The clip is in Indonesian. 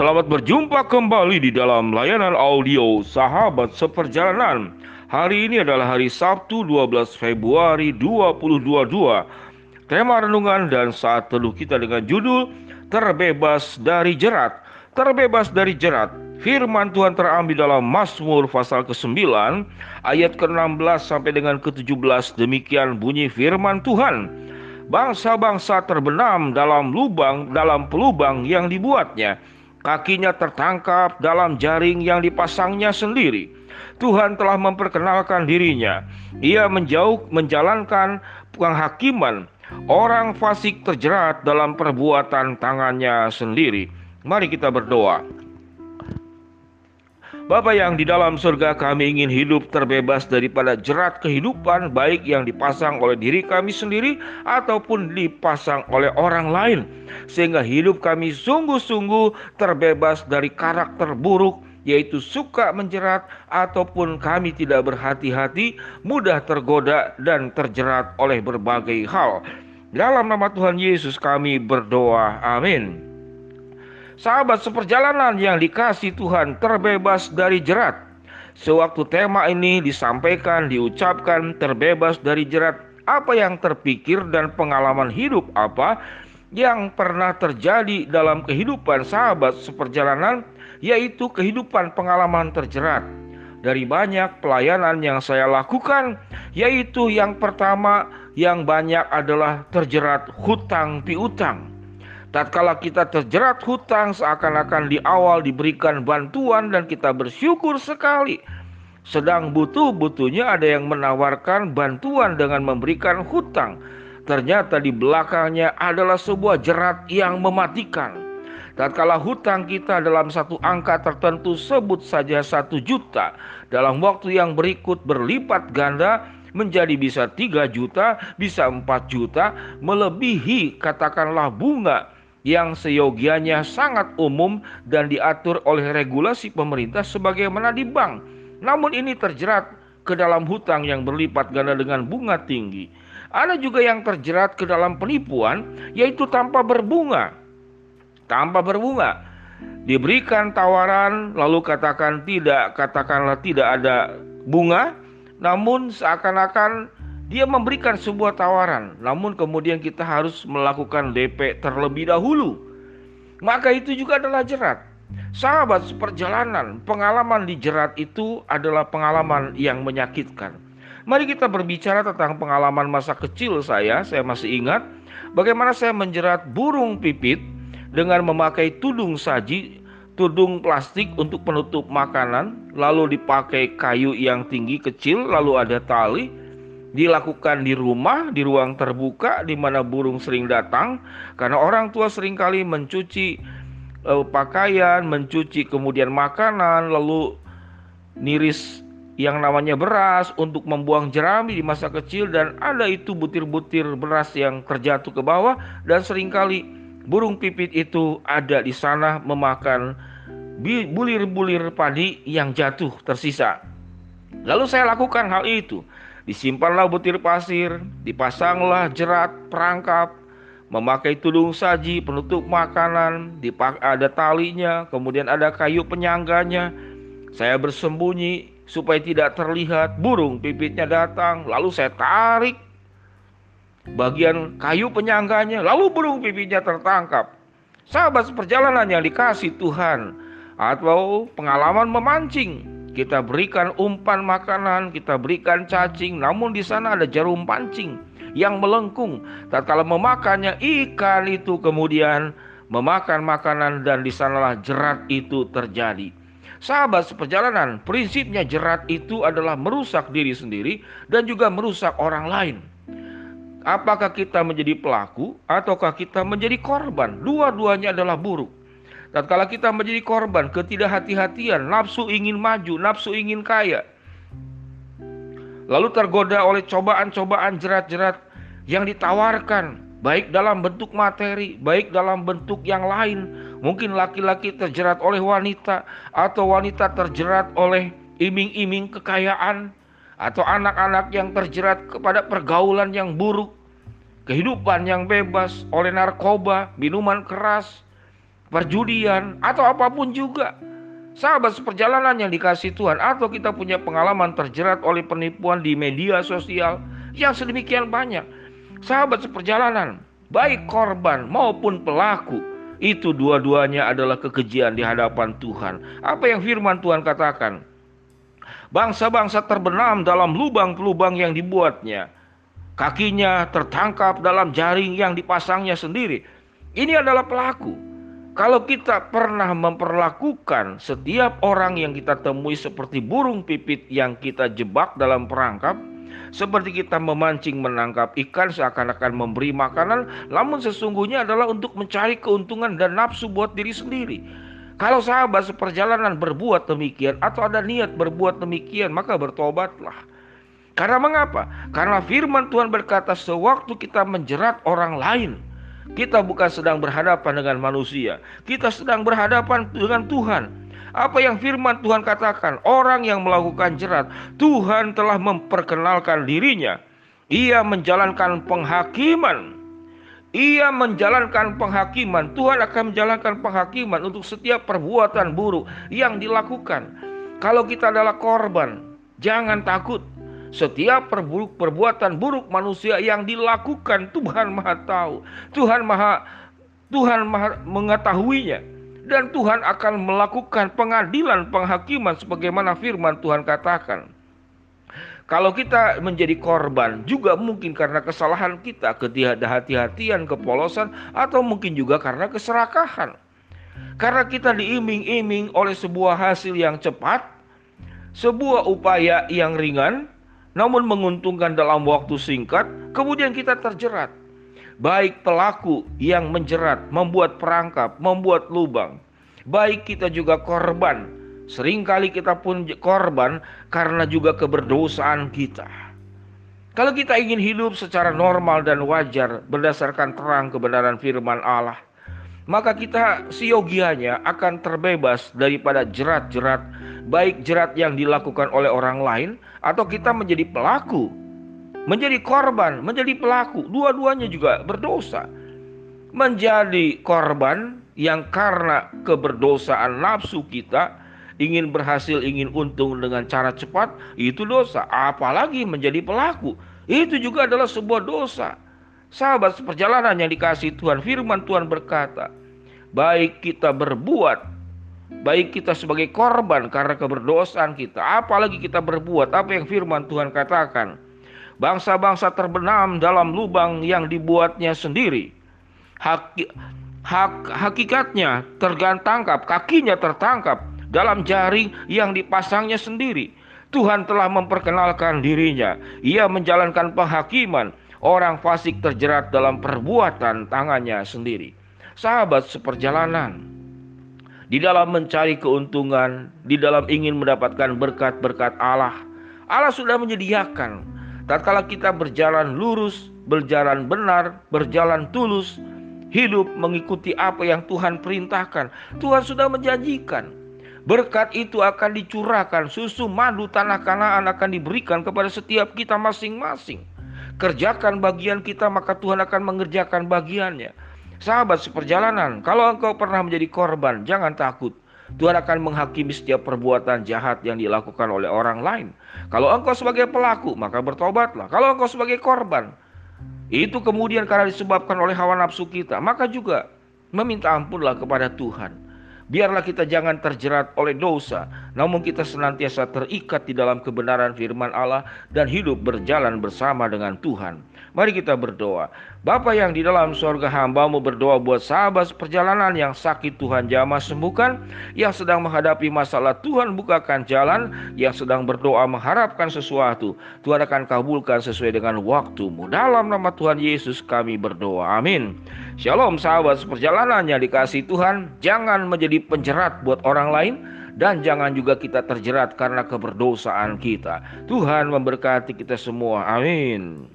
Selamat berjumpa kembali di dalam layanan audio Sahabat Seperjalanan. Hari ini adalah hari Sabtu 12 Februari 2022. Tema renungan dan saat teduh kita dengan judul Terbebas dari Jerat. Terbebas dari Jerat. Firman Tuhan terambil dalam Mazmur pasal ke-9 ayat ke-16 sampai dengan ke-17. Demikian bunyi firman Tuhan. Bangsa-bangsa terbenam dalam lubang dalam pelubang yang dibuatnya Kakinya tertangkap dalam jaring yang dipasangnya sendiri. Tuhan telah memperkenalkan dirinya. Ia menjauh menjalankan penghakiman. Orang fasik terjerat dalam perbuatan tangannya sendiri. Mari kita berdoa. Bapa yang di dalam surga kami ingin hidup terbebas daripada jerat kehidupan baik yang dipasang oleh diri kami sendiri ataupun dipasang oleh orang lain sehingga hidup kami sungguh-sungguh terbebas dari karakter buruk yaitu suka menjerat ataupun kami tidak berhati-hati mudah tergoda dan terjerat oleh berbagai hal. Dalam nama Tuhan Yesus kami berdoa. Amin. Sahabat seperjalanan yang dikasih Tuhan terbebas dari jerat. Sewaktu tema ini disampaikan, diucapkan terbebas dari jerat, apa yang terpikir dan pengalaman hidup apa yang pernah terjadi dalam kehidupan sahabat seperjalanan, yaitu kehidupan pengalaman terjerat. Dari banyak pelayanan yang saya lakukan, yaitu yang pertama yang banyak adalah terjerat hutang piutang. Tatkala kita terjerat hutang seakan-akan di awal diberikan bantuan dan kita bersyukur sekali. Sedang butuh-butuhnya ada yang menawarkan bantuan dengan memberikan hutang. Ternyata di belakangnya adalah sebuah jerat yang mematikan. Tatkala hutang kita dalam satu angka tertentu sebut saja satu juta. Dalam waktu yang berikut berlipat ganda menjadi bisa tiga juta, bisa empat juta, melebihi katakanlah bunga yang seyogianya sangat umum dan diatur oleh regulasi pemerintah sebagaimana di bank. Namun ini terjerat ke dalam hutang yang berlipat ganda dengan bunga tinggi. Ada juga yang terjerat ke dalam penipuan yaitu tanpa berbunga. Tanpa berbunga. Diberikan tawaran lalu katakan tidak, katakanlah tidak ada bunga, namun seakan-akan dia memberikan sebuah tawaran, namun kemudian kita harus melakukan DP terlebih dahulu. Maka itu juga adalah jerat. Sahabat seperjalanan, pengalaman di jerat itu adalah pengalaman yang menyakitkan. Mari kita berbicara tentang pengalaman masa kecil saya. Saya masih ingat bagaimana saya menjerat burung pipit dengan memakai tudung saji, tudung plastik untuk penutup makanan, lalu dipakai kayu yang tinggi kecil, lalu ada tali, dilakukan di rumah, di ruang terbuka di mana burung sering datang karena orang tua sering kali mencuci uh, pakaian, mencuci kemudian makanan, lalu niris yang namanya beras untuk membuang jerami di masa kecil dan ada itu butir-butir beras yang terjatuh ke bawah dan sering kali burung pipit itu ada di sana memakan bulir-bulir padi yang jatuh tersisa. Lalu saya lakukan hal itu. Disimpanlah butir pasir, dipasanglah jerat perangkap, memakai tudung saji, penutup makanan, ada talinya, kemudian ada kayu penyangganya. Saya bersembunyi supaya tidak terlihat burung pipitnya datang, lalu saya tarik bagian kayu penyangganya, lalu burung pipitnya tertangkap. Sahabat seperjalanan yang dikasih Tuhan atau pengalaman memancing kita berikan umpan makanan, kita berikan cacing, namun di sana ada jarum pancing yang melengkung. Tatkala memakannya ikan itu kemudian memakan makanan dan di sanalah jerat itu terjadi. Sahabat seperjalanan, prinsipnya jerat itu adalah merusak diri sendiri dan juga merusak orang lain. Apakah kita menjadi pelaku ataukah kita menjadi korban? Dua-duanya adalah buruk. Tatkala kita menjadi korban ketidakhati-hatian, nafsu ingin maju, nafsu ingin kaya, lalu tergoda oleh cobaan-cobaan jerat-jerat yang ditawarkan, baik dalam bentuk materi, baik dalam bentuk yang lain. Mungkin laki-laki terjerat oleh wanita, atau wanita terjerat oleh iming-iming kekayaan, atau anak-anak yang terjerat kepada pergaulan yang buruk, kehidupan yang bebas oleh narkoba, minuman keras, perjudian, atau apa pun juga. Sahabat seperjalanan yang dikasih Tuhan, atau kita punya pengalaman terjerat oleh penipuan di media sosial yang sedemikian banyak. Sahabat seperjalanan, baik korban maupun pelaku, itu dua-duanya adalah kekejian di hadapan Tuhan. Apa yang firman Tuhan katakan? Bangsa-bangsa terbenam dalam lubang-lubang yang dibuatnya. Kakinya tertangkap dalam jaring yang dipasangnya sendiri. Ini adalah pelaku. Kalau kita pernah memperlakukan setiap orang yang kita temui seperti burung pipit yang kita jebak dalam perangkap, seperti kita memancing menangkap ikan seakan-akan memberi makanan, namun sesungguhnya adalah untuk mencari keuntungan dan nafsu buat diri sendiri. Kalau sahabat seperjalanan berbuat demikian atau ada niat berbuat demikian, maka bertobatlah. Karena mengapa? Karena firman Tuhan berkata sewaktu kita menjerat orang lain, kita bukan sedang berhadapan dengan manusia, kita sedang berhadapan dengan Tuhan. Apa yang firman Tuhan katakan, orang yang melakukan jerat, Tuhan telah memperkenalkan dirinya. Ia menjalankan penghakiman. Ia menjalankan penghakiman. Tuhan akan menjalankan penghakiman untuk setiap perbuatan buruk yang dilakukan. Kalau kita adalah korban, jangan takut. Setiap perburuk perbuatan buruk manusia yang dilakukan Tuhan Maha tahu. Tuhan Maha Tuhan Maha mengetahuinya dan Tuhan akan melakukan pengadilan penghakiman sebagaimana firman Tuhan katakan. Kalau kita menjadi korban juga mungkin karena kesalahan kita, ketidakhati-hatian, kepolosan atau mungkin juga karena keserakahan. Karena kita diiming-iming oleh sebuah hasil yang cepat, sebuah upaya yang ringan namun menguntungkan dalam waktu singkat, kemudian kita terjerat baik pelaku yang menjerat, membuat perangkap, membuat lubang, baik kita juga korban. Seringkali kita pun korban karena juga keberdosaan kita. Kalau kita ingin hidup secara normal dan wajar berdasarkan terang kebenaran firman Allah, maka kita siogianya akan terbebas daripada jerat-jerat, baik jerat yang dilakukan oleh orang lain atau kita menjadi pelaku menjadi korban, menjadi pelaku, dua-duanya juga berdosa. Menjadi korban yang karena keberdosaan nafsu kita ingin berhasil, ingin untung dengan cara cepat, itu dosa. Apalagi menjadi pelaku, itu juga adalah sebuah dosa. Sahabat seperjalanan yang dikasih Tuhan, firman Tuhan berkata, baik kita berbuat, baik kita sebagai korban karena keberdosaan kita, apalagi kita berbuat apa yang firman Tuhan katakan, Bangsa-bangsa terbenam dalam lubang yang dibuatnya sendiri. Haki, hak, hakikatnya tergantangkap, kakinya tertangkap dalam jaring yang dipasangnya sendiri. Tuhan telah memperkenalkan dirinya. Ia menjalankan penghakiman. Orang fasik terjerat dalam perbuatan tangannya sendiri. Sahabat seperjalanan, di dalam mencari keuntungan, di dalam ingin mendapatkan berkat-berkat Allah, Allah sudah menyediakan tatkala kita berjalan lurus, berjalan benar, berjalan tulus, hidup mengikuti apa yang Tuhan perintahkan, Tuhan sudah menjanjikan. Berkat itu akan dicurahkan, susu madu tanah kanaan akan diberikan kepada setiap kita masing-masing. Kerjakan bagian kita, maka Tuhan akan mengerjakan bagiannya. Sahabat seperjalanan, kalau engkau pernah menjadi korban, jangan takut. Tuhan akan menghakimi setiap perbuatan jahat yang dilakukan oleh orang lain. Kalau engkau sebagai pelaku, maka bertobatlah. Kalau engkau sebagai korban, itu kemudian karena disebabkan oleh hawa nafsu kita, maka juga meminta ampunlah kepada Tuhan. Biarlah kita jangan terjerat oleh dosa, namun kita senantiasa terikat di dalam kebenaran firman Allah dan hidup berjalan bersama dengan Tuhan. Mari kita berdoa. Bapa yang di dalam sorga hambamu berdoa buat sahabat perjalanan yang sakit Tuhan jamah sembuhkan, yang sedang menghadapi masalah Tuhan bukakan jalan, yang sedang berdoa mengharapkan sesuatu, Tuhan akan kabulkan sesuai dengan waktumu. Dalam nama Tuhan Yesus kami berdoa. Amin. Shalom sahabat seperjalanan yang dikasih Tuhan, jangan menjadi penjerat buat orang lain, dan jangan juga kita terjerat karena keberdosaan kita. Tuhan memberkati kita semua. Amin.